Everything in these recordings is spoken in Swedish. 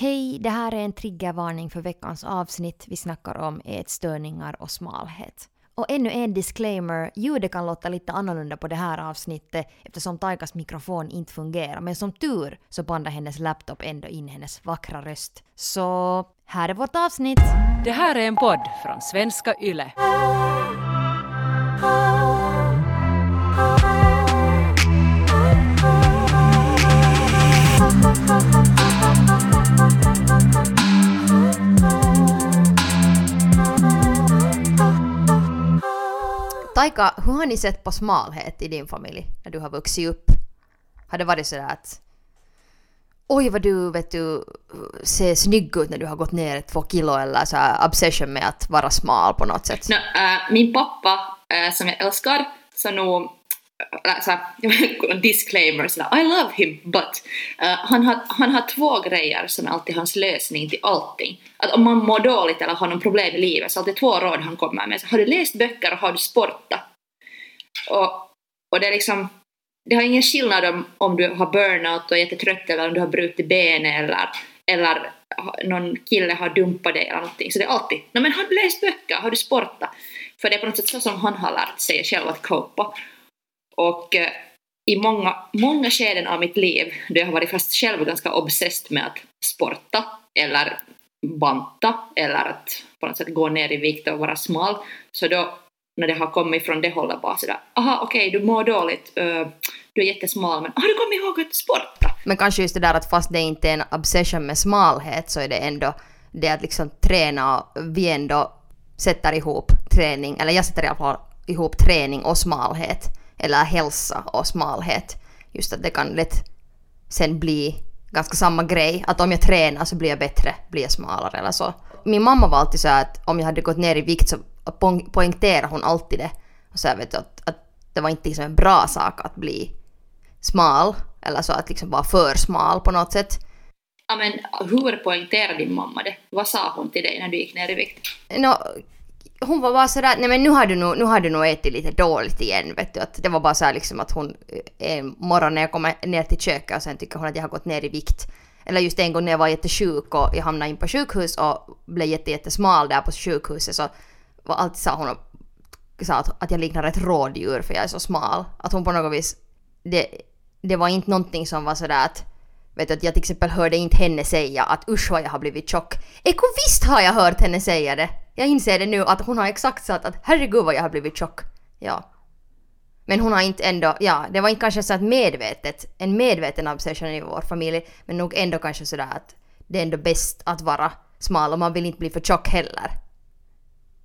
Hej, det här är en triggervarning för veckans avsnitt. Vi snackar om ätstörningar och smalhet. Och ännu en disclaimer, ljudet kan låta lite annorlunda på det här avsnittet eftersom Taikas mikrofon inte fungerar. Men som tur så bandar hennes laptop ändå in hennes vackra röst. Så här är vårt avsnitt! Det här är en podd från svenska YLE. Taika, hur har ni sett på smalhet i din familj när du har vuxit upp? Har det varit sådär att oj vad du vet du ser snygg ut när du har gått ner två kilo eller så obsession med att vara smal på något sätt? No, äh, min pappa, äh, som jag älskar, så nog alltså, disclaimer, så I love him, but uh, han, har, han har två grejer som är alltid hans lösning till allting. Att om man mår dåligt eller har någon problem i livet så är det två råd han kommer med. Så har du läst böcker och har du sportat? Och, och det är liksom, det har ingen skillnad om, om du har burnout och är jättetrött eller om du har brutit benet eller, eller någon kille har dumpat dig eller någonting. Så det är alltid, no, men har du läst böcker? Har du sportat? För det är på något sätt så som han har lärt sig själv att copa. Och eh, i många, många skeden av mitt liv, då jag har varit fast själv ganska obsessed med att sporta eller banta eller att på något sätt gå ner i vikt och vara smal, så då när det har kommit från det hållet bara sådär, aha okej okay, du mår dåligt, uh, du är jättesmal men har du kommit ihåg att sporta? Men kanske just det där att fast det inte är en obsession med smalhet så är det ändå det att liksom träna och vi ändå sätter ihop träning, eller jag sätter i alla fall ihop träning och smalhet eller hälsa och smalhet. Just att det kan lätt sen bli ganska samma grej. Att om jag tränar så blir jag bättre, blir jag smalare eller så. Min mamma var alltid så att om jag hade gått ner i vikt så poängterade hon alltid det. Och så vet du, att, att det var inte liksom en bra sak att bli smal. Eller så att liksom vara för smal på något sätt. Ja men hur poängterade din mamma det? Vad sa hon till dig när du gick ner i vikt? No, hon var bara sådär, nej men nu har du nog, nu har du nog ätit lite dåligt igen vet du. Att det var bara såhär liksom att hon eh, en morgon när jag kommer ner till köket och sen tycker hon att jag har gått ner i vikt. Eller just en gång när jag var jättesjuk och jag hamnade in på sjukhus och blev jättesmal där på sjukhuset så var alltid sa hon sa att, att jag liknar ett rådjur för jag är så smal. Att hon på något vis, det, det var inte någonting som var sådär att Vet du, att jag till exempel hörde inte henne säga att usch vad jag har blivit tjock. Eko visst har jag hört henne säga det! Jag inser det nu att hon har exakt sagt att herregud vad jag har blivit tjock. Ja. Men hon har inte ändå, ja, det var inte kanske så att medvetet, en medveten obsession i vår familj, men nog ändå kanske sådär att det är ändå bäst att vara smal och man vill inte bli för tjock heller.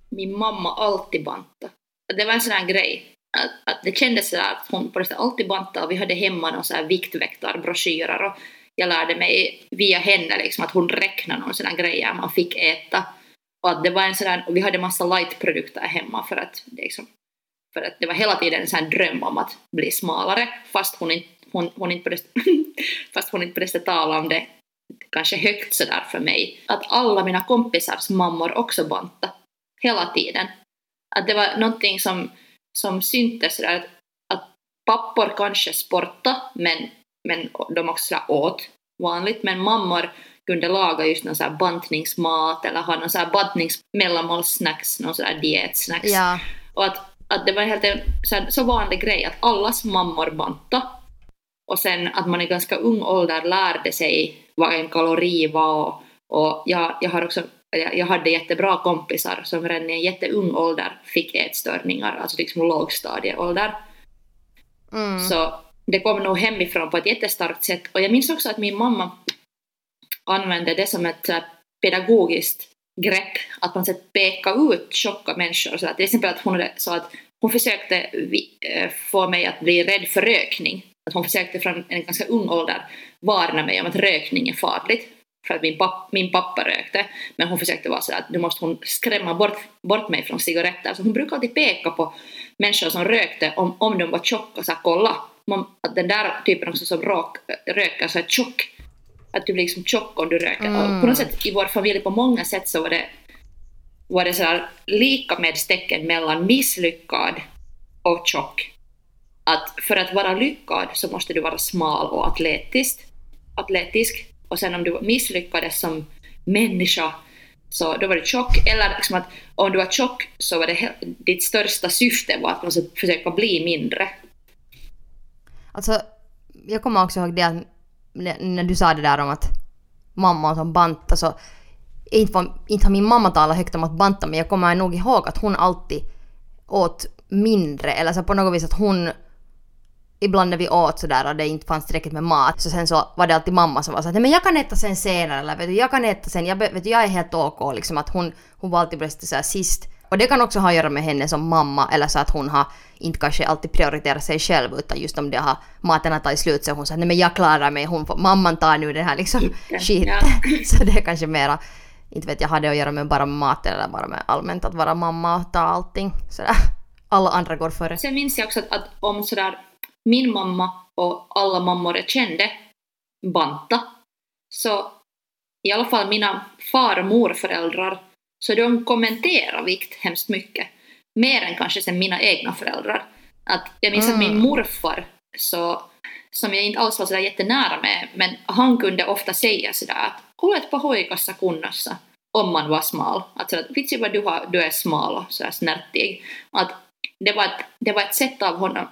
Min mamma alltid banta. Det var en sån här grej. Att, att det kändes sådär att hon på alltid bantade och vi hade hemma någon här viktväktarbroschyrer och jag lärde mig via henne liksom att hon räknade någon sån grejer man fick äta. Och att det var en sån och vi hade massa light-produkter hemma för att, liksom, för att det var hela tiden en sån dröm om att bli smalare fast hon inte, hon, hon inte började, fast hon inte började tala om det kanske högt sådär för mig. Att alla mina kompisars mammor också banta hela tiden. Att det var någonting som, som syntes sådär att, att pappor kanske sporta men men de också så åt vanligt, men mammor kunde laga just någon så här bantningsmat eller ha någon så här bantningsmellanmålssnacks, någon så här dietsnacks. Ja. Och att, att det var helt en så, här, så vanlig grej att allas mammor banta och sen att man i ganska ung ålder lärde sig vad en kalori var och jag, jag har också jag hade jättebra kompisar som redan i en jätteung ålder fick ätstörningar, alltså liksom lågstadieålder. Mm. Så det kom nog hemifrån på ett jättestarkt sätt. Och jag minns också att min mamma använde det som ett äh, pedagogiskt grepp, att man sätt peka ut tjocka människor. Så att, till exempel att hon sa att hon försökte äh, få mig att bli rädd för rökning. Att hon försökte från en ganska ung ålder varna mig om att rökning är farligt. För att min, pappa, min pappa rökte. Men hon försökte vara så att nu måste hon skrämma bort, bort mig från cigaretter. Så hon brukade alltid peka på människor som rökte om, om de var tjocka och sa kolla att den där typen också som rak, röker så är tjock, att du blir liksom tjock om du röker. Mm. på något sätt i vår familj på många sätt så var det, var det så lika med stecken mellan misslyckad och tjock. Att för att vara lyckad så måste du vara smal och atletisk. atletisk och sen om du misslyckades som människa så då var du tjock, eller liksom att om du var tjock så var det ditt största syfte var att man försöka bli mindre. Alltså, jag kommer också ihåg det att när du sa det där om att mamma som banta så alltså, inte, inte har min mamma talat högt om att banta men jag kommer nog ihåg att hon alltid åt mindre eller så på något vis att hon ibland när vi åt sådär och det inte fanns tillräckligt med mat så sen så var det alltid mamma som var såhär men jag kan äta sen senare eller vet du, jag kan äta sen, jag, vet du, jag är helt OK liksom att hon, hon var alltid bäst såhär sist. Och det kan också ha att göra med henne som mamma eller så att hon har inte kanske alltid prioriterat sig själv utan just om det har maten har tagit slut så hon säger nej men jag klarar mig, hon får, mamman tar nu den här liksom skiten. Ja. så det är kanske mera, inte vet jag, har det att göra med bara maten eller bara med allmänt att vara mamma och ta allting sådär. Alla andra går före. Sen minns jag också att, att om sådär min mamma och alla mammor jag kände banta. Så i alla fall mina far och morföräldrar, så de kommenterar vikt hemskt mycket. Mer än kanske sen mina egna föräldrar. Att jag minns mm. att min mm. morfar, så, som jag inte alls var sådär jättenära med, men han kunde ofta säga sådär att huolet på hoikassa kunnossa om man var smal. Alltså att vitsi vad du, har, du är smal och sådär snärtig. Att det var, ett, det var ett sätt av honom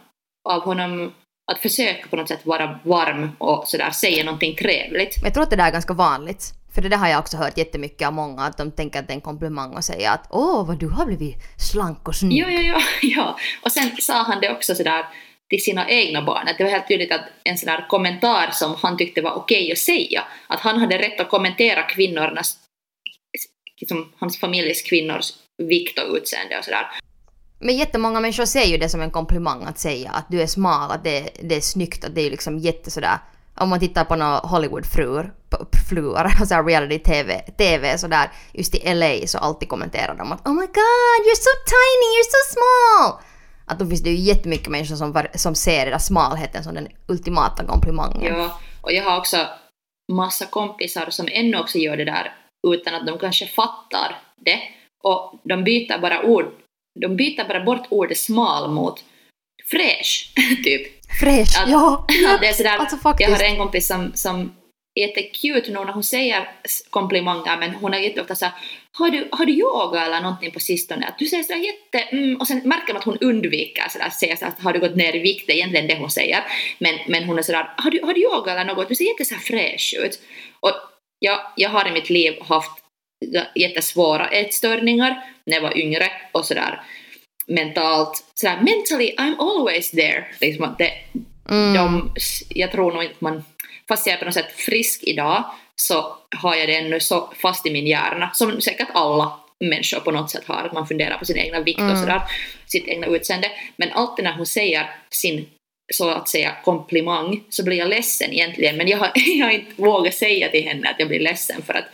av honom att försöka på något sätt vara varm och sådär säga någonting trevligt. Jag tror att det där är ganska vanligt. För det där har jag också hört jättemycket av många, att de tänker att det är en komplimang och säger att åh vad du har blivit slank och snygg. Ja, ja, ja, ja. Och sen sa han det också sådär till sina egna barn, att det var helt tydligt att en sån där kommentar som han tyckte var okej att säga, att han hade rätt att kommentera kvinnornas, liksom hans familjs kvinnors vikt och utseende och sådär. Men jättemånga människor ser ju det som en komplimang att säga att du är smal, att det, det är snyggt, att det är liksom jätte sådär om man tittar på några Hollywoodfruar, fluor, alltså reality-tv, TV sådär, just i LA så alltid kommenterar de att Oh my god, you're so tiny, you're so small! Att då finns det ju jättemycket människor som, som ser den där smalheten som den ultimata komplimangen. Ja, och jag har också massa kompisar som ännu också gör det där utan att de kanske fattar det. Och de byter bara ord de byter bara bort ordet smal mot fräsch, typ. Fräsch, att, ja. Att det är sådär, alltså, jag har en kompis som, som är jättecute nu när hon säger komplimanger men hon är jätteofta såhär har du, har du yoga eller någonting på sistone? Att du säger sådär jätte... Mm, och sen märker man att hon undviker sådär, att säga sådär, har du gått ner i vikt? Det är egentligen det hon säger. Men, men hon är sådär har du, har du yoga eller något? Du ser jätte fräsch ut. Och jag, jag har i mitt liv haft jättesvåra ätstörningar när jag var yngre och sådär mentalt, sådär mentally I'm always there. Liksom att det, mm. de, jag tror nog inte man, fast jag är på något sätt frisk idag så har jag det ännu så fast i min hjärna, som säkert alla människor på något sätt har, att man funderar på sin egna vikt mm. och sådär, sitt egna utseende. Men alltid när hon säger sin så att säga komplimang så blir jag ledsen egentligen, men jag har, jag har inte vågat säga till henne att jag blir ledsen för att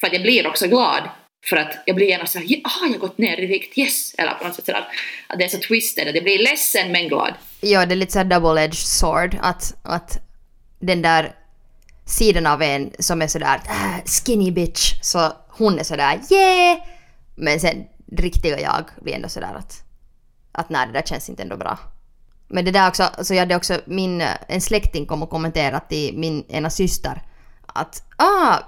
för att jag blir också glad för att jag blir gärna såhär, ah, jag har gått ner i vikt, yes! Eller på något sätt sådär, att det är så twisted, att jag blir ledsen men glad. Ja, det är lite såhär double-edged sword, att, att den där sidan av en som är sådär ah, skinny bitch, så hon är sådär yeah! Men sen riktiga jag blir ändå sådär att, att nej, det där känns inte ändå bra. Men det där också, så jag hade också min, en släkting kom och kommenterade till min ena syster att ah,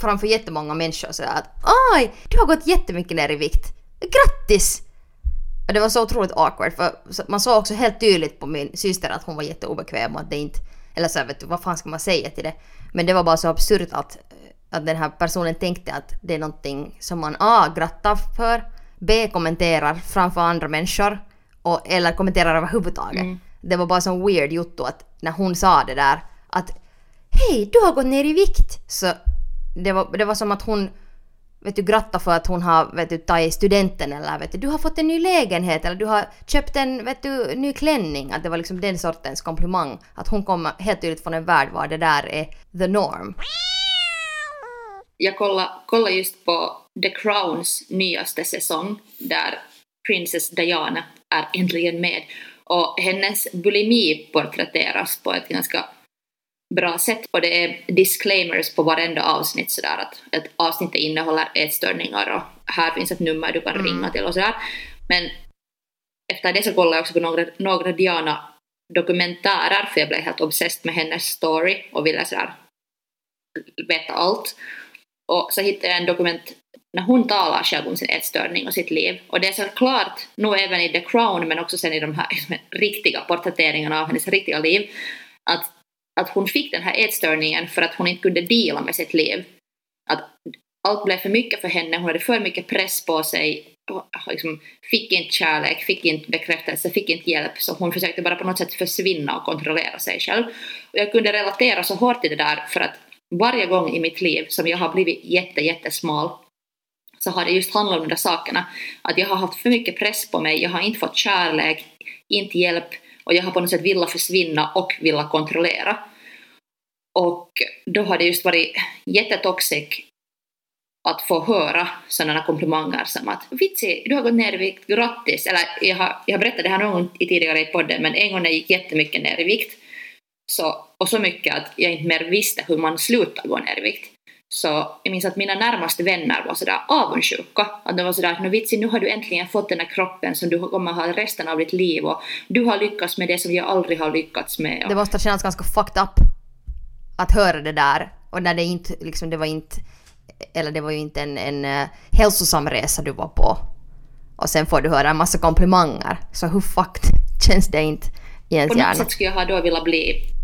framför jättemånga människor sådär att aj, du har gått jättemycket ner i vikt. Grattis! Och det var så otroligt awkward för man såg också helt tydligt på min syster att hon var jätteobekväm och att det inte, eller så vet du, vad fan ska man säga till det? Men det var bara så absurt att, att den här personen tänkte att det är någonting som man A. grattar för, B. kommenterar framför andra människor och, eller kommenterar överhuvudtaget. Mm. Det var bara så weird jotto att när hon sa det där att Hej, du har gått ner i vikt! Så det var, det var som att hon vet du, gratta för att hon har vet du, tagit studenten eller vet du, du har fått en ny lägenhet eller du har köpt en vet du, ny klänning. Att det var liksom den sortens komplimang. Att hon kommer helt tydligt från en värld var det där är the norm. Jag kollade, kollade just på The Crowns nyaste säsong där Princess Diana är äntligen med. Och hennes bulimi porträtteras på ett ganska bra sätt och det är disclaimers på varenda avsnitt sådär att ett avsnitt innehåller ätstörningar och här finns ett nummer du kan mm. ringa till och sådär. Men efter det så kollade jag också på några, några Diana dokumentärer för jag blev helt obsessed med hennes story och ville sådär veta allt. Och så hittade jag en dokument när hon talar själv om sin ätstörning och sitt liv. Och det är såklart, nog även i The Crown men också sen i de här riktiga porträtteringarna av hennes riktiga liv, att, att hon fick den här ätstörningen för att hon inte kunde dela med sitt liv. Att allt blev för mycket för henne, hon hade för mycket press på sig, ah, liksom, fick inte kärlek, fick inte bekräftelse, fick inte hjälp, så hon försökte bara på något sätt försvinna och kontrollera sig själv. Och jag kunde relatera så hårt till det där för att varje gång i mitt liv som jag har blivit jätte, jättesmal så har det just handlat om de där sakerna. Att jag har haft för mycket press på mig, jag har inte fått kärlek, inte hjälp och jag har på något sätt velat försvinna och velat kontrollera. Och då har det just varit jättetoxic att få höra sådana komplimanger som att vitsi, du har gått ner i vikt, grattis! Eller jag har, jag har berättat det här någon gång tidigare i podden, men en gång när jag gick jättemycket ner i vikt, så, och så mycket att jag inte mer visste hur man slutar gå ner i vikt. Så jag minns att mina närmaste vänner var sådär avundsjuka. Att de var sådär att vitsi, nu har du äntligen fått den här kroppen som du kommer ha resten av ditt liv och du har lyckats med det som jag aldrig har lyckats med. Det måste kännas ganska fucked up att höra det där. Och när det inte, liksom det var inte, eller det var ju inte en, en uh, hälsosam resa du var på. Och sen får du höra en massa komplimanger. Så hur fucked känns det inte i ens hjärna? På något sätt skulle jag ha då velat bli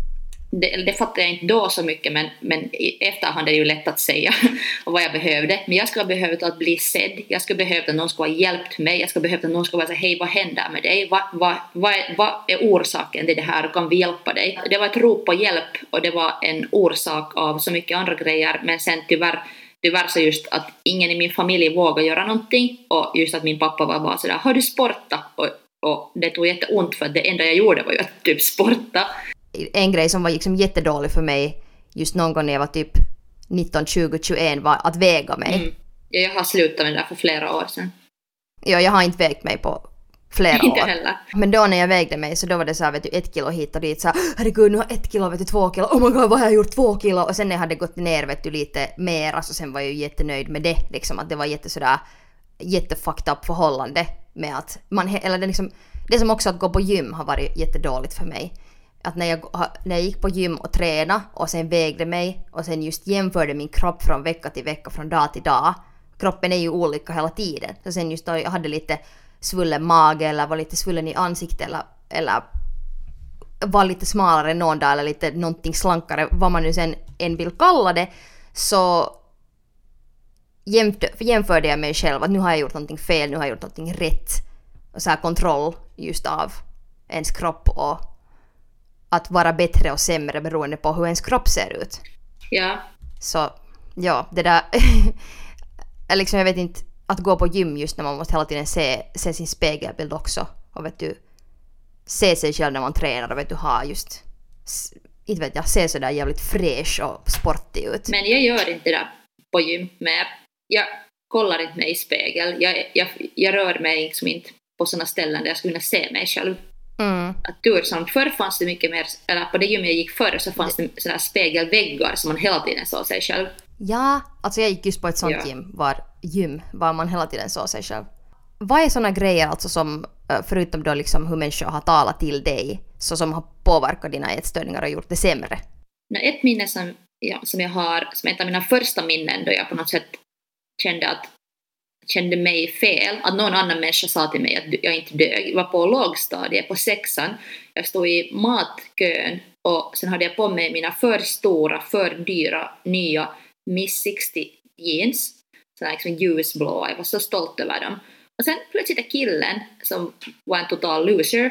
det, det fattade jag inte då så mycket men, men i efterhand är det ju lätt att säga vad jag behövde. Men jag skulle ha behövt att bli sedd, jag skulle behövt att någon skulle ha hjälpt mig, jag skulle behövt att någon skulle säga hej vad händer med dig, vad, vad, vad, är, vad är orsaken till det här, kan vi hjälpa dig? Det var ett rop på hjälp och det var en orsak av så mycket andra grejer men sen tyvärr tyvärr så just att ingen i min familj vågade göra någonting och just att min pappa var bara sådär har du sportat? Och, och det tog jätteont för att det enda jag gjorde var ju att typ sporta en grej som var liksom jättedålig för mig just någon gång när jag var typ 19, 20, 21 var att väga mig. Mm. Ja, jag har slutat med det där för flera år sedan. Ja, jag har inte vägt mig på flera inte år. Heller. Men då när jag vägde mig så då var det så här, vet du, ett kilo hit och dit så här, herregud nu har ett kilo, vet du, två kilo, oh my god vad har jag gjort, två kilo? Och sen när jag hade gått ner vet du lite mer, alltså sen var jag ju jättenöjd med det liksom att det var jätte sådär jättefucked up förhållande med att man, eller det liksom, det som också att gå på gym har varit jättedåligt för mig att när jag, när jag gick på gym och tränade och sen vägde mig och sen just jämförde min kropp från vecka till vecka, från dag till dag. Kroppen är ju olika hela tiden. Så sen just då jag hade lite svullen mage eller var lite svullen i ansiktet eller, eller var lite smalare någon dag eller lite någonting slankare, vad man nu sen än vill kalla det, så jämförde jag mig själv att nu har jag gjort någonting fel, nu har jag gjort någonting rätt. Och så här kontroll just av ens kropp och att vara bättre och sämre beroende på hur ens kropp ser ut. Ja. Så ja, det där... liksom jag vet inte, att gå på gym just när man måste hela tiden se, se sin spegelbild också. Och vet du, se sig själv när man tränar och vet du, ha just... Inte vet jag, se sådär jävligt fräsch och sportig ut. Men jag gör inte det på gym mer. Jag kollar inte mig i spegel. Jag, jag, jag rör mig liksom inte på sådana ställen där jag skulle kunna se mig själv. Mm. Att tursamt, förr fanns det mycket mer, eller på det gym jag gick förr så fanns det sådana spegelväggar som man hela tiden såg sig själv. Ja, alltså jag gick just på ett sånt ja. gym, var gym, var man hela tiden såg sig själv. Vad är sådana grejer alltså som, förutom då liksom hur människor har talat till dig, så som har påverkat dina ätstörningar och gjort det sämre? Ett minne som, ja, som jag har, som ett av mina första minnen då jag på något sätt kände att kände mig fel, att någon annan människa sa till mig att jag inte dög. Jag var på lågstadiet, på sexan. Jag stod i matkön och sen hade jag på mig mina för stora, för dyra, nya Miss 60 jeans. Sådana liksom ljusblåa, jag var så stolt över dem. Och sen plötsligt är killen, som var en total loser,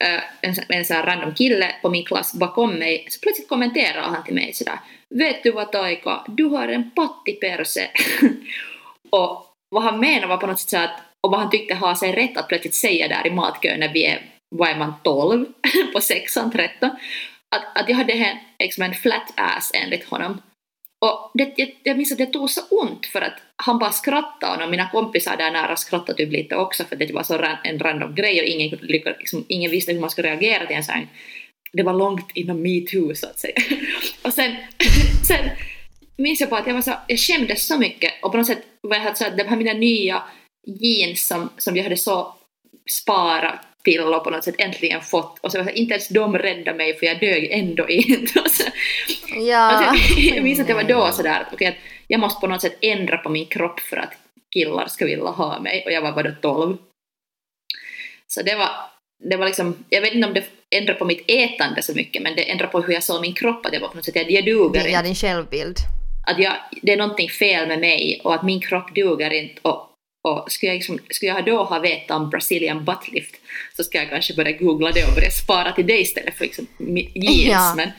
eh, en, en sån här random kille på min klass bakom mig, så plötsligt kommenterar han till mig sådär Vet du vad Taika, du har en pattiperse. och vad han menade var på något sätt så att, och vad han tyckte ha sig rätt att plötsligt säga där i matkön när vi är, vad är man, 12 på sexan, 13, att, att jag hade en, liksom en flat ass enligt honom. Och det, jag, jag minns att det tog så ont för att han bara skrattade och mina kompisar där nära skrattade typ lite också för det var så ran, en random grej och ingen, liksom, ingen visste hur man skulle reagera till en sån det var långt innan metoo så att säga. och sen, sen minns jag på att jag, var så, jag skämdes så mycket och på något sätt var jag så att de här mina nya jeans som, som jag hade så sparat pillo på något sätt äntligen fått och så var inte ens de räddade mig för jag dög ändå inte. Och så, Ja. och så, jag minns att jag var då sådär, att jag måste på något sätt ändra på min kropp för att killar ska vilja ha mig och jag var bara 12. Så det var, det var liksom, jag vet inte om det ändrade på mitt ätande så mycket men det ändrade på hur jag såg min kropp att jag var på något sätt, jag, jag duger Ja, din självbild. Att jag, det är någonting fel med mig och att min kropp duger inte och, och skulle, jag liksom, skulle jag då ha vetat om Brazilian buttlift så ska jag kanske börja googla det och börja spara till det istället för liksom jeans. Ja. Men,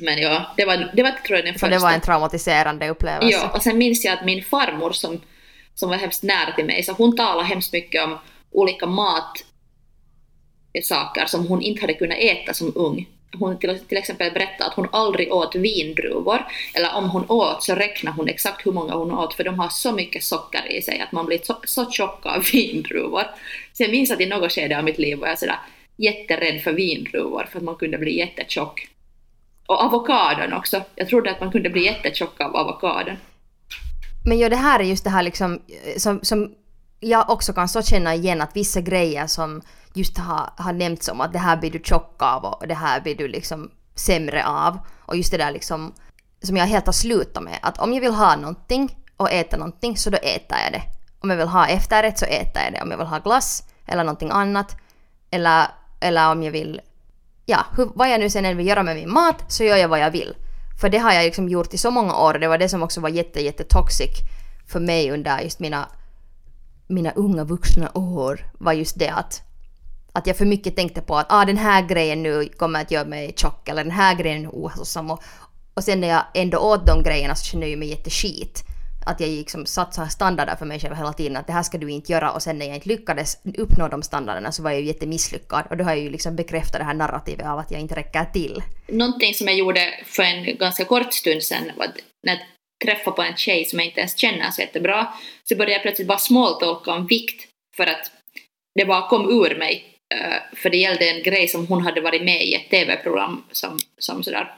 men ja, det var, det var tror jag den Så första. det var en traumatiserande upplevelse. Ja, och sen minns jag att min farmor som, som var hemskt nära till mig, så hon talade hemskt mycket om olika matsaker som hon inte hade kunnat äta som ung. Hon till, till exempel berättade att hon aldrig åt vindruvor, eller om hon åt så räknade hon exakt hur många hon åt, för de har så mycket socker i sig att man blir så, så tjock av vindruvor. Så jag minns att i något skede av mitt liv var jag sådär jätterädd för vindruvor, för att man kunde bli jättetjock. Och avokadon också. Jag trodde att man kunde bli jättetjock av avokadon. Men ja, det här är just det här liksom eh, som, som jag också kan så känna igen att vissa grejer som just har, har nämnts om att det här blir du tjock av och det här blir du liksom sämre av. Och just det där liksom som jag helt har slutat med att om jag vill ha någonting och äta någonting så då äter jag det. Om jag vill ha efterrätt så äter jag det. Om jag vill ha glass eller någonting annat eller, eller om jag vill ja, hur, vad jag nu sen än vill göra med min mat så gör jag vad jag vill. För det har jag liksom gjort i så många år och det var det som också var jätte, jätte toxic för mig under just mina, mina unga vuxna år var just det att, att jag för mycket tänkte på att ah, den här grejen nu kommer att göra mig tjock eller den här grejen är ohälsosam och, och sen när jag ändå åt de grejerna så kände jag mig jätteskit. Att jag liksom satt så här standarder för mig själv hela tiden att det här ska du inte göra och sen när jag inte lyckades uppnå de standarderna så var jag ju jättemisslyckad och då har jag ju liksom bekräftat det här narrativet av att jag inte räcker till. Någonting som jag gjorde för en ganska kort stund sedan när träffa på en tjej som jag inte ens känner så jättebra så började jag plötsligt bara småtolka om vikt för att det bara kom ur mig. Eh, för det gällde en grej som hon hade varit med i ett TV-program som, som sådär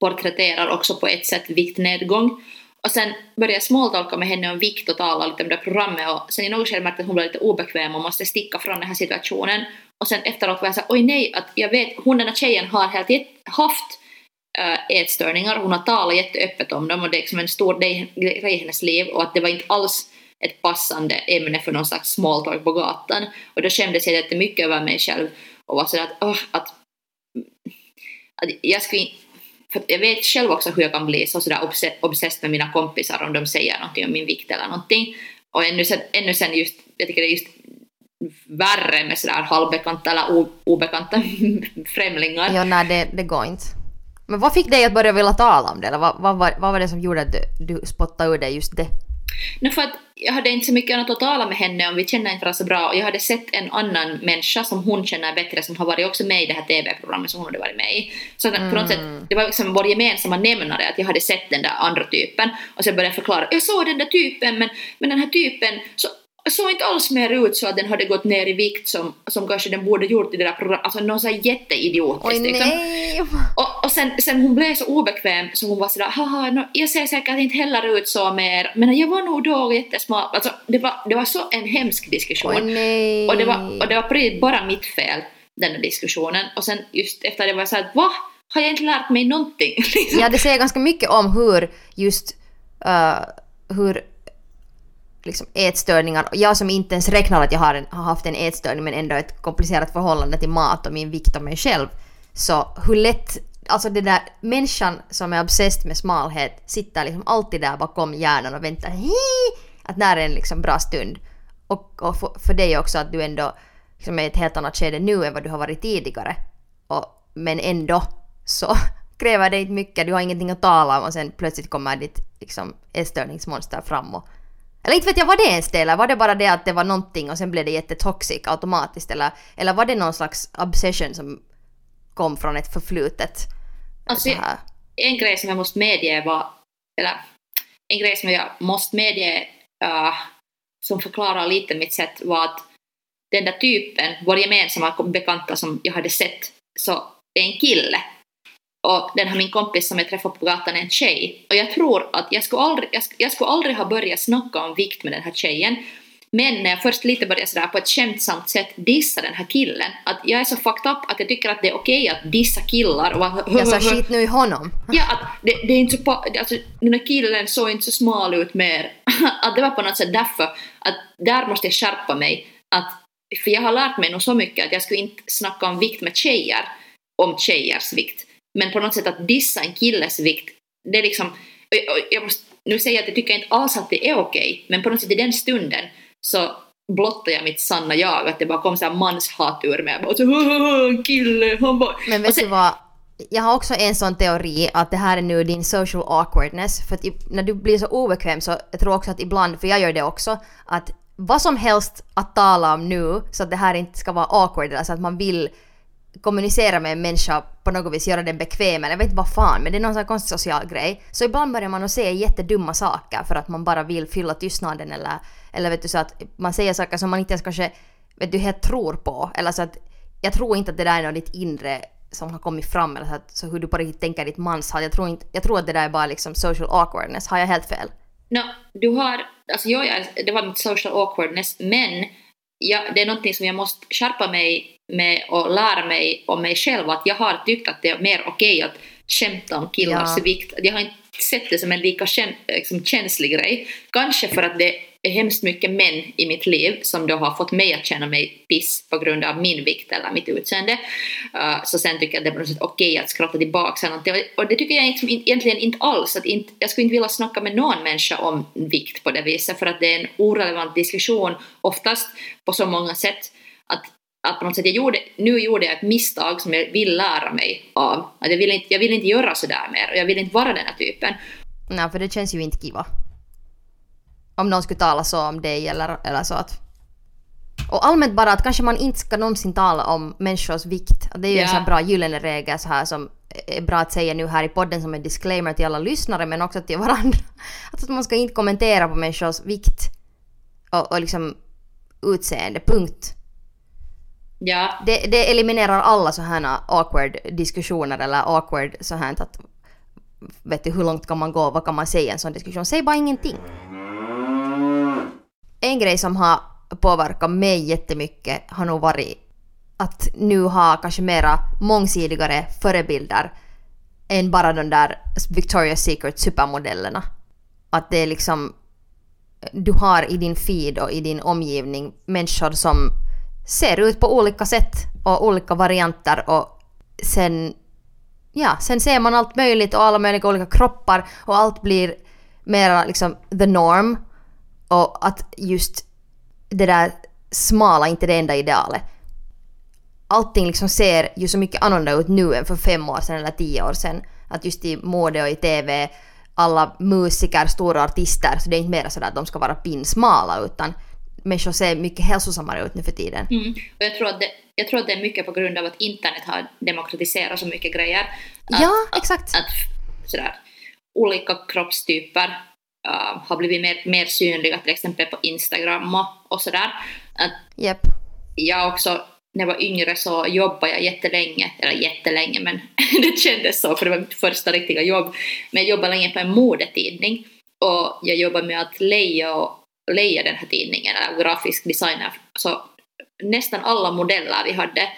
porträtterar också på ett sätt viktnedgång. Och sen började jag småtolka med henne om vikt och tala lite om det programmet och sen i något skede märkte jag att hon blev lite obekväm och måste sticka från den här situationen. Och sen efteråt var jag såhär, oj nej, att jag vet, hon den här tjejen har helt haft Äh, ätstörningar, hon har talat jätteöppet om dem och det är liksom en stor grej i hennes liv och att det var inte alls ett passande ämne för någon slags smalltalk på gatan. Och då kändes jag jättemycket över mig själv och var sådär att, åh, att, att jag skulle inte för jag vet själv också hur jag kan bli så sådär obse- obsessed med mina kompisar om de säger någonting om min vikt eller någonting. Och ännu sen, ännu sen just, jag tycker det är just värre med sådär halvbekanta eller obekanta främlingar. Ja, nej det, det går inte. Men vad fick dig att börja vilja tala om det? Eller vad, vad, var, vad var det som gjorde att du, du spottade ur dig just det? No, för att jag hade inte så mycket annat att tala med henne om, vi känner inte varandra så bra och jag hade sett en annan människa som hon känner bättre som har varit också med i det här TV-programmet som hon hade varit med i. Så att på något sätt, det var liksom vår gemensamma nämnare att jag hade sett den där andra typen och sen började jag förklara, jag såg den där typen men, men den här typen så, såg inte alls mer ut så att den hade gått ner i vikt som, som kanske den borde gjort i det där programmet, alltså någon sån här jätteidiotiskt Oj liksom. nej! Och, sen, sen hon blev så obekväm så hon var sådär haha, no, jag ser säkert inte heller ut så mer men jag var nog då jättesmal. Alltså det var, det var så en hemsk diskussion. Nej! Och det var, och det var precis bara mitt fel, den där diskussionen. Och sen just efter det var jag såhär va? Har jag inte lärt mig någonting? Liksom. Ja, det säger ganska mycket om hur just uh, hur liksom ätstörningar, jag som inte ens räknar att jag har, en, har haft en ätstörning men ändå ett komplicerat förhållande till mat och min vikt och mig själv. Så hur lätt, alltså det där människan som är obsessed med smalhet sitter liksom alltid där bakom hjärnan och väntar Hii! att när är en liksom bra stund. Och, och för, för dig också att du ändå liksom är i ett helt annat skede nu än vad du har varit tidigare. Och, men ändå så kräver det inte mycket, du har ingenting att tala om och sen plötsligt kommer ditt liksom, ätstörningsmonster fram och eller inte vet jag, var det ens det eller var det bara det att det var någonting och sen blev det jättetoxic automatiskt eller, eller var det någon slags obsession som kom från ett förflutet? Alltså, så här? en grej som jag måste medge var, eller en grej som jag måste medge uh, som förklarar lite mitt sätt var att den där typen, vår gemensamma bekanta som jag hade sett, så är en kille. Och den här min kompis som jag träffade på gatan är en tjej. Och jag tror att jag skulle aldrig, jag, sk- jag skulle aldrig ha börjat snacka om vikt med den här tjejen. Men när jag först lite började sådär på ett skämtsamt sätt dissa den här killen, att jag är så fucked up att jag tycker att det är okej att dissa killar och att Jag sa skit nu i honom. Ja, att det, det är inte så... Alltså, den här killen såg inte så smal ut mer. Att det var på något sätt därför att där måste jag skärpa mig. Att, för jag har lärt mig nog så mycket att jag skulle inte snacka om vikt med tjejer, om tjejers vikt. Men på något sätt att dissa en killes vikt, det är liksom... Jag måste nu säga att jag tycker inte alls att det är okej, men på något sätt i den stunden så blottade jag mitt sanna jag, att det bara kom så här manshat ur mig. Jag bara så, "Haha, en kille, han bara... Men vet sen- du vad? Jag har också en sån teori att det här är nu din social awkwardness. För att när du blir så obekväm så jag tror också att ibland, för jag gör det också, att vad som helst att tala om nu så att det här inte ska vara awkward, alltså att man vill kommunicera med en människa på något vis, göra den bekväm eller jag vet inte vad fan, men det är någon sån konstig social grej. Så ibland börjar man att säga jättedumma saker för att man bara vill fylla tystnaden eller, eller vet du så att man säger saker som man inte ens kanske vet du, helt tror på. Eller så att jag tror inte att det där är något ditt inre som har kommit fram eller så, att, så hur du på riktigt tänker ditt manshat. Jag tror, inte, jag tror att det där är bara liksom social awkwardness. Har jag helt fel? No, du har, alltså jag, jag, det var mitt social awkwardness, men jag, det är någonting som jag måste skärpa mig med och lära mig om mig själv, att jag har tyckt att det är mer okej att skämta om killars Ja. vikt. Jag har inte sett det som en lika kän, liksom, känslig grej. Kanske för att det är hemskt mycket män i mitt liv som då har fått mig att känna mig piss på grund av min vikt eller mitt utseende. Uh, så sen tycker jag att det är på något sätt okej att skratta tillbaka eller någonting. Och- Och det tycker jag liksom in- egentligen inte alls. Att inte, jag skulle inte vilja snacka med någon människa om vikt på det viset för att det är en orelevant diskussion oftast på så många sätt. Att, att på något sätt jag gjorde, nu gjorde jag ett misstag som jag vill lära mig av. Att jag, vill inte, jag vill inte göra sådär mer och jag vill inte vara den här typen. Nej, för det känns ju inte kiva. Om någon skulle tala så om dig eller, eller så att... Och allmänt bara att kanske man inte ska någonsin tala om människors vikt. Det är ju en Ja. sån här bra gyllene regel så här som är bra att säga nu här i podden som en disclaimer till alla lyssnare men också till varandra. Att man ska inte kommentera på människors vikt och, och liksom utseende, punkt. Ja, Det, det eliminerar alla så här awkward diskussioner eller awkward så här att vet du hur långt kan man gå, vad kan man säga i en sån diskussion? Säg bara ingenting. En grej som har påverkat mig jättemycket har nog varit att nu ha kanske mera mångsidigare förebilder än bara de där Victoria's Secret supermodellerna. Att det är liksom du har i din feed och i din omgivning människor som ser ut på olika sätt och olika varianter och sen, ja, sen ser man allt möjligt och alla möjliga olika kroppar och allt blir mera liksom the norm och att just det där smala inte det enda idealet. Allting liksom ser ju så mycket annorlunda ut nu än för fem år sedan eller tio år sedan. Att just i mode och i TV, alla musiker, stora artister, så det är inte mer sådär att de ska vara pinsmala utan människor ser mycket hälsosammare ut nu för tiden. Mm. Och jag tror, att det, jag tror att det är mycket på grund av att internet har demokratiserat så mycket grejer. Att, Ja, exakt. Att, sådär, olika kroppstyper uh, har blivit mer, mer synliga, till exempel på Instagram och, och sådär. Att Japp. jag också, när jag var yngre så jobbade jag jättelänge, eller jättelänge men det kändes så för det var mitt första riktiga jobb. Men jag jobbade länge på en modetidning och jag jobbade med att leja, och, leja den här tidningen, eller grafisk designer. Så nästan alla modeller vi hade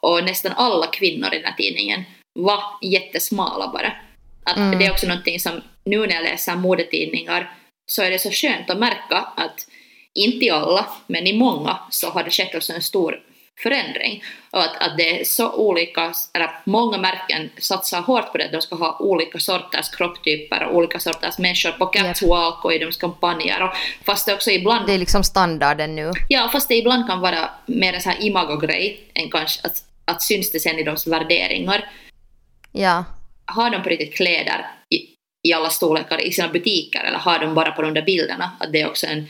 och nästan alla kvinnor i den här tidningen var jättesmala bara. Att Mm. Det är också någonting som nu när jag läser modetidningar så är det så skönt att märka att inte i alla, men i många så har det skett också en stor förändring. Och att, att det är så olika, eller många märken satsar hårt på det, de ska ha olika sorters kropptyper och olika sorters människor på catwalk och i deras kampanjer. Och fast det också ibland Det är liksom standarden nu. Ja, fast det ibland kan vara mer en sån här imago-grej än kanske att, att syns det sen i deras värderingar. Ja. Har de på riktigt kläder i, i alla storlekar i sina butiker eller har de bara på de där bilderna? Att det är också en,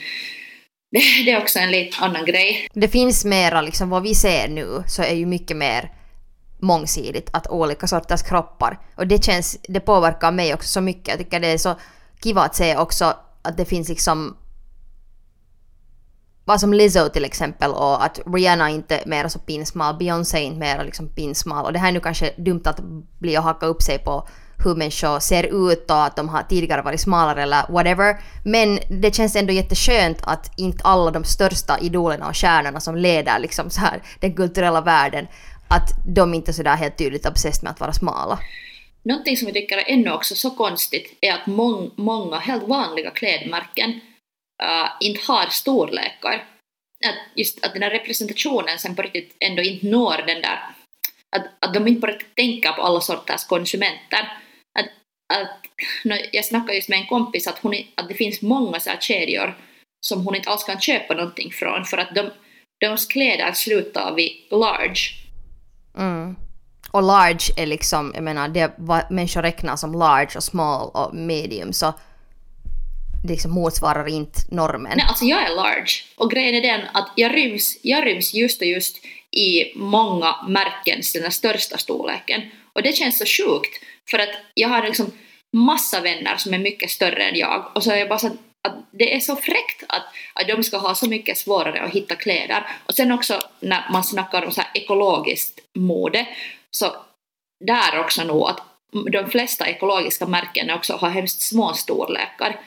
det, det är också en lite annan grej. Det finns mera, liksom vad vi ser nu, så är ju mycket mer mångsidigt, att olika sorters kroppar. Och det känns, det påverkar mig också så mycket. Jag tycker det är så kiva att se också att det finns liksom vad som Lizzo till exempel och att Rihanna inte är mer så pinsmal, Beyoncé inte mer liksom pinsmal. Och det här är nu kanske dumt att bli och hacka upp sig på hur människor ser ut och att de har tidigare varit smalare eller whatever. Men det känns ändå jätteskönt att inte alla de största idolerna och stjärnorna som leder liksom så här den kulturella världen, att de inte är sådär helt tydligt obsessed med att vara smala. Någonting som jag tycker är ännu också så konstigt är att mång, många helt vanliga klädmärken uh, inte har storlekar. Att just att den här representationen sen på riktigt ändå inte når den där, att, att de inte bara tänker på alla sorters konsumenter. Att, jag snackade just med en kompis att, hon, att det finns många så här kedjor som hon inte alls kan köpa någonting från för att de, deras kläder slutar vid large. Mm. Och large är liksom, jag menar, det vad människor räknar som large och small och medium så det liksom motsvarar inte normen. Nej, alltså jag är large. Och grejen är den att jag ryms, jag ryms just och just i många märkens den största storleken. Och det känns så sjukt, för att jag har liksom massa vänner som är mycket större än jag och så är jag bara så att, att det är så fräckt att, att de ska ha så mycket svårare att hitta kläder. Och sen också när man snackar om så här ekologiskt mode så där också nog att de flesta ekologiska märken också har hemskt små storlekar.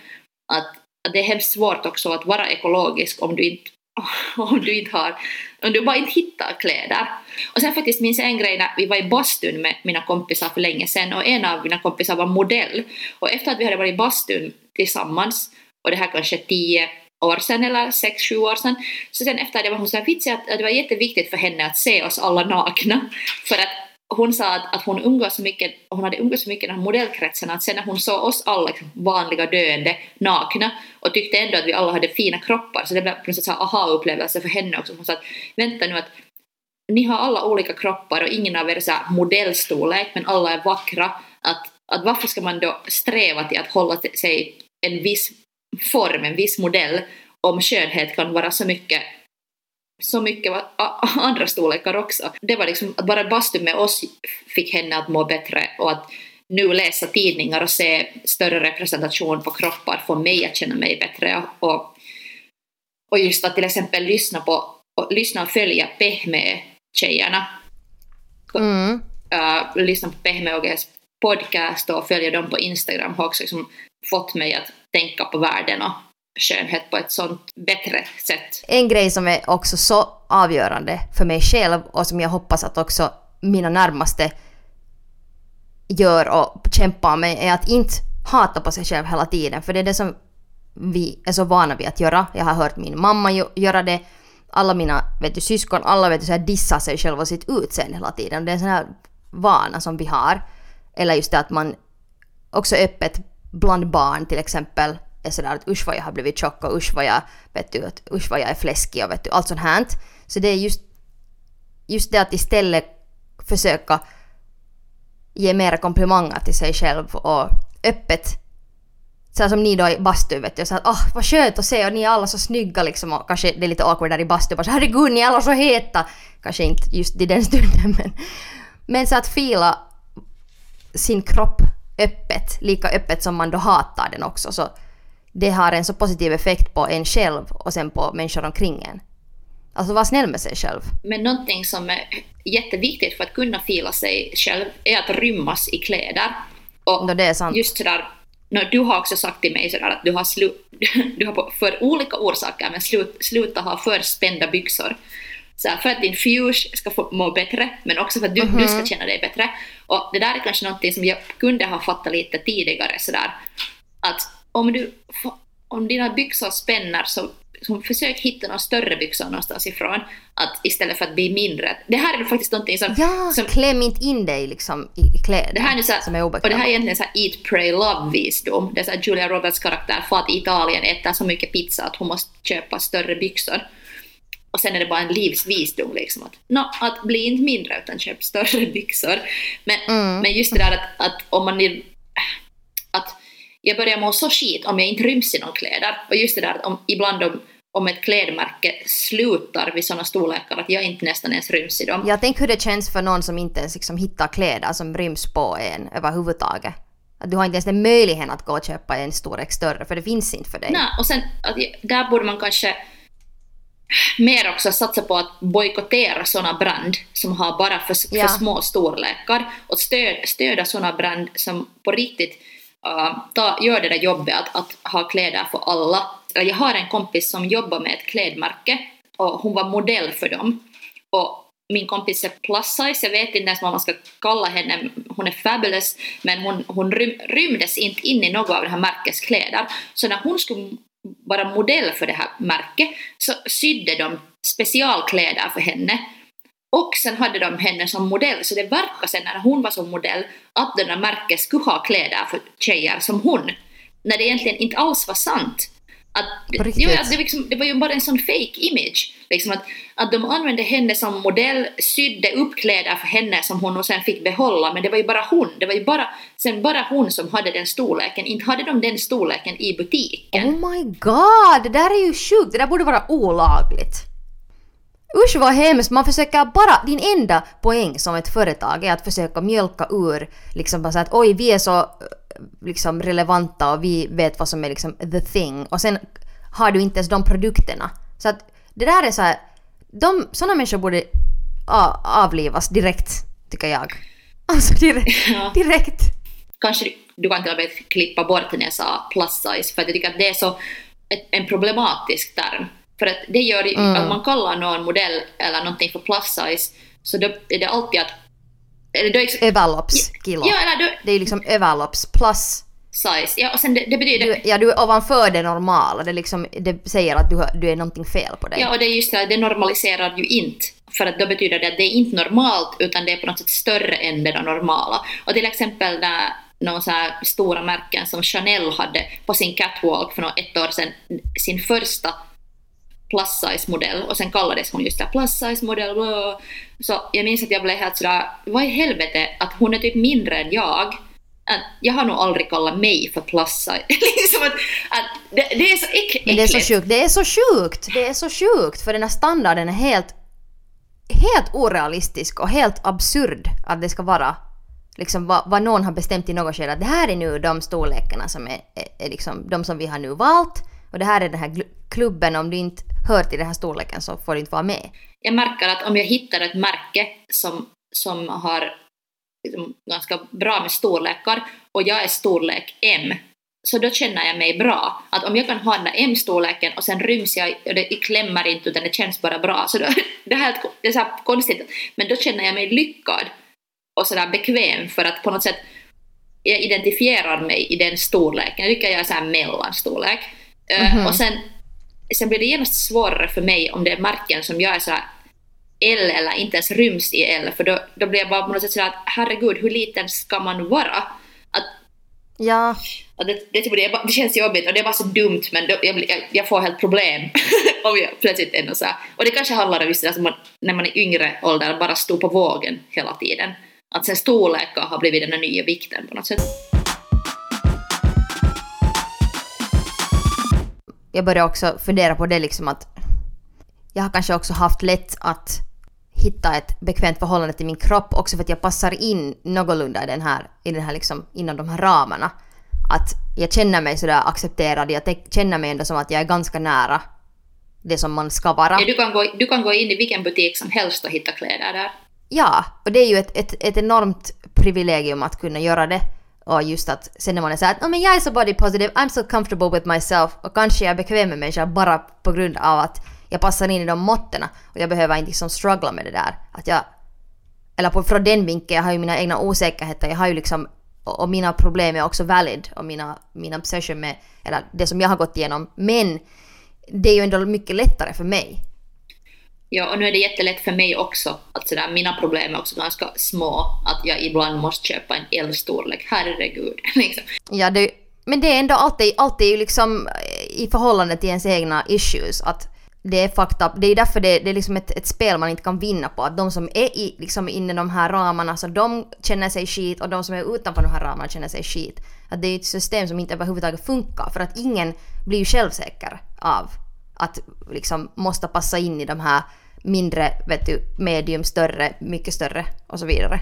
Att, att det är hemskt svårt också att vara ekologisk om du inte om du inte har, om du bara inte hittar kläder. Och sen faktiskt minns jag en grej när vi var i bastun med mina kompisar för länge sedan och en av mina kompisar var modell. Och efter att vi hade varit i bastun tillsammans, och det här kanske tio år sedan eller sex, sju år sedan, så sen efter det var hon så vitsig att det var jätteviktigt för henne att se oss alla nakna. För att hon sa att, att hon umgås så mycket, hon hade umgås så mycket i den här modellkretsen att sen när hon såg oss alla liksom vanliga döende nakna och tyckte ändå att vi alla hade fina kroppar så det blev på något sätt aha-upplevelse för henne också. Hon sa att vänta nu att ni har alla olika kroppar och ingen av er är så modellstorlek men alla är vackra. Att, att varför ska man då sträva till att hålla sig en viss form, en viss modell om skönhet kan vara så mycket så mycket andra storlekar också. Det var liksom att bara bastun med oss fick henne att må bättre och att nu läsa tidningar och se större representation på kroppar får mig att känna mig bättre och, och just att till exempel lyssna på och lyssna och följa Pehme-tjejerna. Mm. Uh, lyssna på Pehme och podcast och följa dem på Instagram har också liksom fått mig att tänka på världen och skönhet på ett sånt bättre sätt. En grej som är också så avgörande för mig själv och som jag hoppas att också mina närmaste gör och kämpar med är att inte hata på sig själv hela tiden. För det är det som vi är så vana vid att göra. Jag har hört min mamma göra det. Alla mina vet du, syskon, alla vet du, så här, dissar sig själva och sitt utseende hela tiden. Det är en sån här vana som vi har. Eller just det att man också öppet bland barn till exempel är sådär att usch vad jag har blivit tjock och usch vad jag, vet du, att usch vad jag är fläskig och vet du, allt sånt här. Så det är just, just det att istället försöka ge mera komplimanger till sig själv och öppet så som ni då i bastun vet du, så att åh oh, vad skönt att se och ni är alla så snygga liksom och kanske det är lite awkward där i bastun bara så herregud ni är alla så heta. Kanske inte just i den stunden men, men så att fila sin kropp öppet, lika öppet som man då hatar den också så det har en så positiv effekt på en själv och sen på människor omkring en. Alltså vara snäll med sig själv. Men någonting som är jätteviktigt för att kunna fila sig själv är att rymmas i kläder. Och det är sant. just sådär, du har också sagt till mig sådär att du har, slu, du har för olika orsaker men slut, sluta ha för spända byxor. Så för att din fuse ska få må bättre, men också för att du, mm -hmm. du ska känna dig bättre. Och det där är kanske någonting som jag kunde ha fattat lite tidigare sådär, att om, du, om dina byxor spänner så, så försök hitta några större byxor någonstans ifrån att istället för att bli mindre. Det här är faktiskt någonting som... Ja, som, kläm inte in dig liksom i kläder det här är så här, som är obekväma. Och det här är egentligen så här eat, pray, love-visdom. Det är så här Julia Roberts karaktär för att Italien äter så mycket pizza att hon måste köpa större byxor. Och sen är det bara en livsvisdom liksom att, no, att bli inte mindre utan köp större byxor. Men, mm. men just det där att, att om man vill... Jag börjar må så skit om jag inte ryms i någon kläder. Och just det där om, ibland om, om ett klädmärke slutar vid sådana storlekar att jag inte nästan ens ryms i dem. Jag tänker hur det känns för någon som inte ens liksom hittar kläder som ryms på en överhuvudtaget. Att du har inte ens en möjlighet att gå och köpa en storlek större för det finns inte för dig. Nej, och sen där borde man kanske mer också satsa på att bojkottera sådana brand som har bara för, Ja. för små storlekar och stöd, stödja sådana brand som på riktigt uh, ta, gör det där jobbet att, att ha kläder för alla. Äh, jag har en kompis som jobbar med ett klädmärke och hon var modell för dem. Och min kompis är plus size, jag vet inte ens vad man ska kalla henne, hon är fabulous, men hon, hon rym, rymdes inte in i något av det här märkets kläder. Så när hon skulle vara modell för det här märket så sydde de specialkläder för henne. Och sen hade de henne som modell, så det verkar sen när hon var som modell att det där märket skulle ha kläder för tjejer som hon. När det egentligen inte alls var sant. Att, jo, att det, liksom, det var ju bara en sån fake image. Liksom att, att de använde henne som modell, sydde upp kläder för henne som hon och sen fick behålla, men det var ju bara hon. Det var ju bara, sen bara hon som hade den storleken. Inte hade de den storleken i butiken. Oh my god, det där är ju sjukt, det där borde vara olagligt. Usch vad hemskt, man försöker bara, din enda poäng som ett företag är att försöka mjölka ur liksom bara så att oj vi är så eh, liksom relevanta och vi vet vad som är liksom the thing och sen har du inte ens de produkterna. Så att det där är så här, de, sådana människor borde avlivas direkt, tycker jag. Alltså direkt. Ja. direkt. kanske du- kan till och med klippa bort när jag sa plus size, för att jag tycker att det är så ett, en problematisk term. För att det gör ju, Mm. att man kallar någon modell eller någonting för plus size, så då är det alltid att... Eller då är, Överloppskilo. ja, eller då, Det är ju liksom överlopps plus size. Ja, och sen det, det betyder... Du, ja, du är ovanför det normala. Det, liksom, det säger att du, du är någonting fel på dig. Ja, och det är just det, det normaliserar ju inte. För att då betyder det att det är inte normalt, utan det är på något sätt större än det normala. Och till exempel när någon så här stora märken som Chanel hade på sin catwalk för något ett år sedan, sin första plus size modell och sen kallades hon just det plus size modell. blah. Så jag minns att jag blev helt sådär, vad i helvete att hon är typ mindre än jag. Att jag har nog aldrig kallat mig för plus size. liksom att, att det, det är så äck, Men det är så äckligt. sjukt. Det är så sjukt. Det är så sjukt. För den här standarden är helt, helt orealistisk och helt absurd att det ska vara liksom vad, vad någon har bestämt i något skede att det här är nu de storlekarna som är, är, är liksom de som vi har nu valt och det här är den här klubben om du inte hör till den här storleken så får du inte vara med. jag märker att om jag hittar ett märke som, som har liksom ganska bra med storlekar och jag är storlek M, så då känner jag mig bra. Att om jag kan ha den där M-storleken och sen ryms jag, och det klämmer inte utan det känns bara bra. Så då, det, här, det är så här konstigt, men då känner jag mig lyckad och sådär bekväm för att på något sätt jag identifierar mig i den storleken. Jag tycker jag är så här mellanstorlek. Eh, Mhm. Och sen, sen blir det genast svårare för mig om det är märken som jag är så här L eller inte ens ryms i L, för då, då blir jag bara på något sätt sådär att herregud, hur liten ska man vara? Att, Ja, att det, det, det, är bara- det känns jobbigt och det är bara så dumt, men då, jag, jag, får helt problem om jag plötsligt ändå så här. Och det kanske handlar om just det där som man, när man är yngre ålder bara stod på vågen hela tiden. Att sen storlekar har blivit den nya vikten på något sätt. Jag börjar också fundera på det liksom att jag har kanske också haft lätt att hitta ett bekvämt förhållande till min kropp också för att jag passar in någorlunda i den här, i den här liksom, inom de här ramarna. Att jag känner mig sådär accepterad, jag känner mig ändå som att jag är ganska nära det som man ska vara. Ja, du, kan gå, du kan gå in i vilken butik som helst och hitta kläder där. Ja, och det är ju ett, ett, ett enormt privilegium att kunna göra det. Och just att sen när man är såhär att oh, men jag är så body positive, I'm so comfortable with myself och kanske jag är bekväm med mig själv bara på grund av att jag passar in i de måttena och jag behöver inte liksom struggla med det där. Att jag, eller på, från den vinkeln, jag har ju mina egna osäkerheter, jag har ju liksom och, och mina problem är också valid och mina, mina obsession med, eller det som jag har gått igenom. Men det är ju ändå mycket lättare för mig. Ja, och nu är det jättelätt för mig också. Att sådär, mina problem är också ganska små. Att jag ibland måste köpa en L-storlek. Herregud. liksom. Ja, det, men det är ändå alltid, alltid ju liksom eh, i förhållande till ens egna issues. Att det är fucked up. Det är därför det, det är liksom ett, ett spel man inte kan vinna på. Att de som är i, liksom inne i de här ramarna, så de känner sig skit och de som är utanför de här ramarna känner sig skit. Att det är ett system som inte överhuvudtaget funkar. För att ingen blir ju självsäker av att liksom måste passa in i de här mindre, vet du, medium, större, mycket större och så vidare.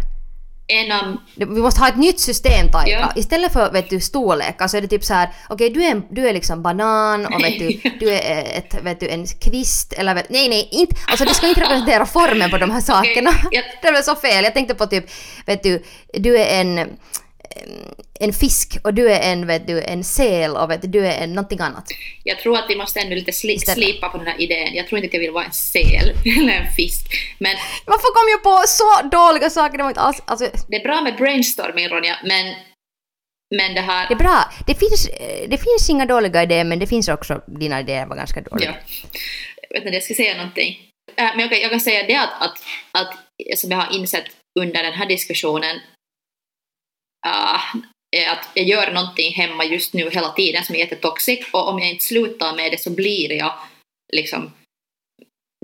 en av... Det- Vi måste ha ett nytt system, Taika. Ja. Istället för vet du, storlekar så är det typ så här, okej du, är, du är liksom banan och vet du, du är ett, vet du, en kvist eller vet, nej nej, inte, alltså det ska inte representera formen på de här sakerna. jag- Det var så fel. Jag tänkte på typ, vet du, du är en en fisk och du är en, vet du, en säl och vet du, du är en, någonting annat. Jag tror att vi måste ändå lite sli, slipa på den här idén. Jag tror inte att jag vill vara en säl eller en fisk. Men Varför kom jag på så dåliga saker? Det var inte alls, alltså, det är bra med brainstorming Ronja, men, men det här... det är bra. Det finns, eh, det finns inga dåliga idéer men det finns också, dina idéer var ganska dåliga. Ja. Jag vet inte, jag ska säga någonting. Äh, men okej, jag kan säga det att, att, att som jag har insett under den här diskussionen uh, är att jag gör någonting hemma just nu hela tiden som är jättetoxic och om jag inte slutar med det så blir jag liksom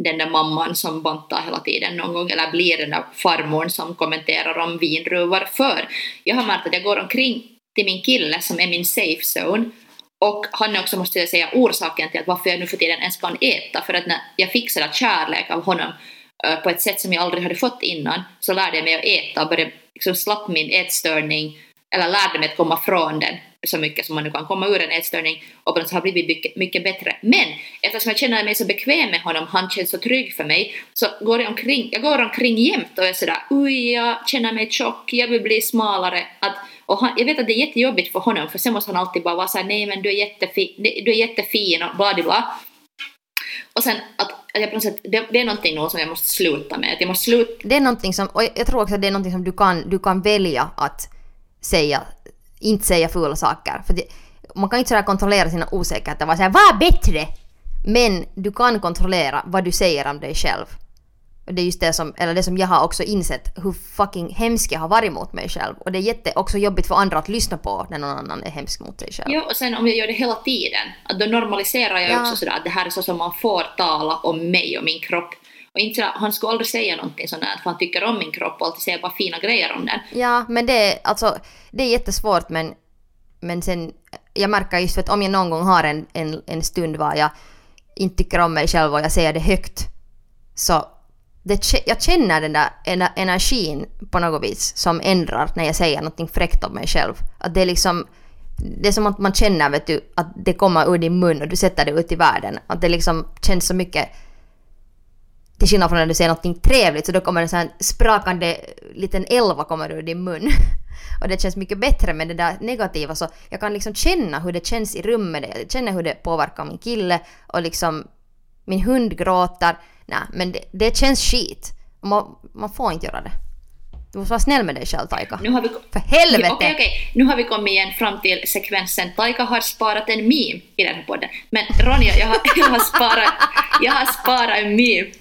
den där mamman som bantar hela tiden någon gång eller blir den där farmorn som kommenterar om vindruvor för jag har märkt att jag går omkring till min kille som är min safe zone och han är också, måste jag säga, orsaken till att varför jag nu för tiden ens kan äta. För att när jag fick kärlek av honom eh, på ett sätt som jag aldrig hade fått innan så lärde jag mig att äta och började liksom slapp min ätstörning eller lärde mig att komma från den så mycket som man nu kan komma ur en ätstörning och på något sätt har blivit mycket, mycket bättre. Men eftersom jag känner mig så bekväm med honom, han känns så trygg för mig, så går jag omkring, jag går omkring jämt och är sådär oj, jag känner mig tjock, jag vill bli smalare. Att, och han, jag vet att det är jättejobbigt för honom för sen måste han alltid bara vara såhär nej men du är, jättefin, du är jättefin och bla bla bla. Och sen att, att jag på något sätt, det, det är någonting nog som jag måste sluta med. Att jag måste sluta Det är någonting som, och jag tror också att det är någonting som du kan, du kan välja att säga, inte säga fula saker. För det, man kan inte sådär kontrollera sina osäkerheter, vara såhär var bättre! Men du kan kontrollera vad du säger om dig själv. Det är just det som, eller det som jag har också insett, hur fucking hemsk jag har varit mot mig själv. Och det är jätte också jobbigt för andra att lyssna på när någon annan är hemsk mot sig själv. Ja, och sen om jag gör det hela tiden, att då normaliserar jag Ja. också sådär att det här är så som man får tala om mig och min kropp. Och inte sådär, han skulle aldrig säga någonting sånt här, för han tycker om min kropp och alltid säger bara fina grejer om den. Ja, men det är, alltså, det är jättesvårt men, men sen, jag märker just för att om jag någon gång har en, en, en stund var jag inte tycker om mig själv och jag säger det högt så det, jag känner den där energin på något vis som ändrar när jag säger någonting fräckt om mig själv. Att det är liksom det är som att man känner vet du, att det kommer ur din mun och du sätter det ut i världen. Att det liksom känns så mycket till skillnad från när du säger något trevligt så då kommer en sån sprakande liten elva kommer ur din mun. Och det känns mycket bättre med det där negativa så jag kan liksom känna hur det känns i rummet, jag känner hur det påverkar min kille och liksom min hund gråter. Nej, men det, det känns skit. Man, man får inte göra det. Du måste vara snäll med dig själv Taika. Nu har vi, För helvete! Ja, Okej, okej. Nu har vi kommit igen fram till sekvensen Taika har sparat en meme i den här podden. Men Ronja, jag har, jag har, sparat, jag har sparat en meme.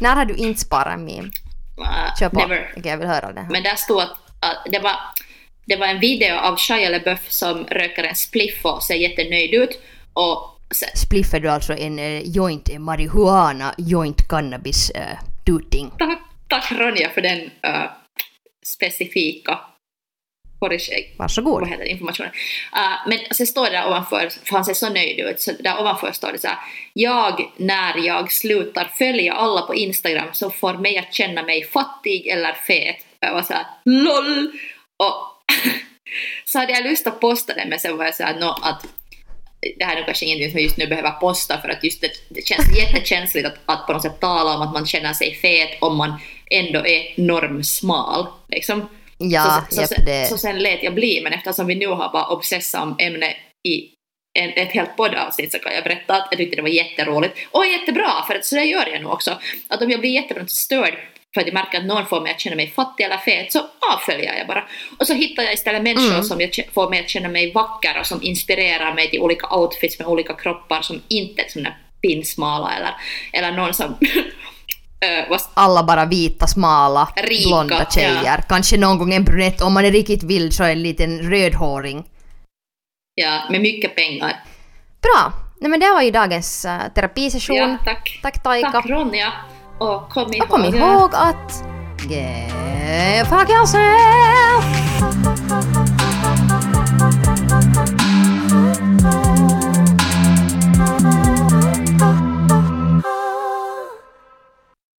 När har du inte sparat en meme? Uh, Kör på. never. Okej, jag vill höra det här. Men där stod att, att det, var, det var en video av Shia LaBeouf som röker en spliff och ser jättenöjd ut. Och sen, Spliffar du alltså en eh, joint marijuana, joint cannabis uh, tuting? tack, tack Ronja för den uh, specifika. Varsågod. vad heter informationen. Uh, men sen står det där ovanför, för han ser så nöjd ut, så där ovanför står det så här. Jag, när jag slutar följa alla på Instagram som får mig att känna mig fattig eller fet. Och jag var så här, LOL! Och så hade jag lust att posta det, men sen var jag så här, no, att det här är kanske ingenting som jag just nu behöver posta för att just det, det känns jättekänsligt att, att på något sätt tala om att man känner sig fet om man ändå är normsmal. Liksom. Ja, så, så, sen, det... så sen lät jag bli, men eftersom vi nu har bara obsessat om ämnet i en, ett helt poddavsnitt så kan jag berätta att jag tyckte det var jätteroligt och jättebra, för att så där gör jag nu också. Att om jag blir jättebra störd för att jag märker att någon får mig att känna mig fattig eller fet så avföljer jag bara. Och så hittar jag istället människor Mm. som jag får mig att känna mig vacker och som inspirerar mig till olika outfits med olika kroppar som inte är såna pinsmala eller, eller någon som äh, Alla bara vita, smala, Rika, blonda tjejer. Kanske någon gång en brunett, om man är riktigt vild så en liten rödhåring. ja, med mycket pengar. Bra! Nej men det var ju dagens uh, terapisession. Ja, tack. Tack Taika. Tack Ronja. Och kom ihåg, och kom ihåg att... Get fuck yourself!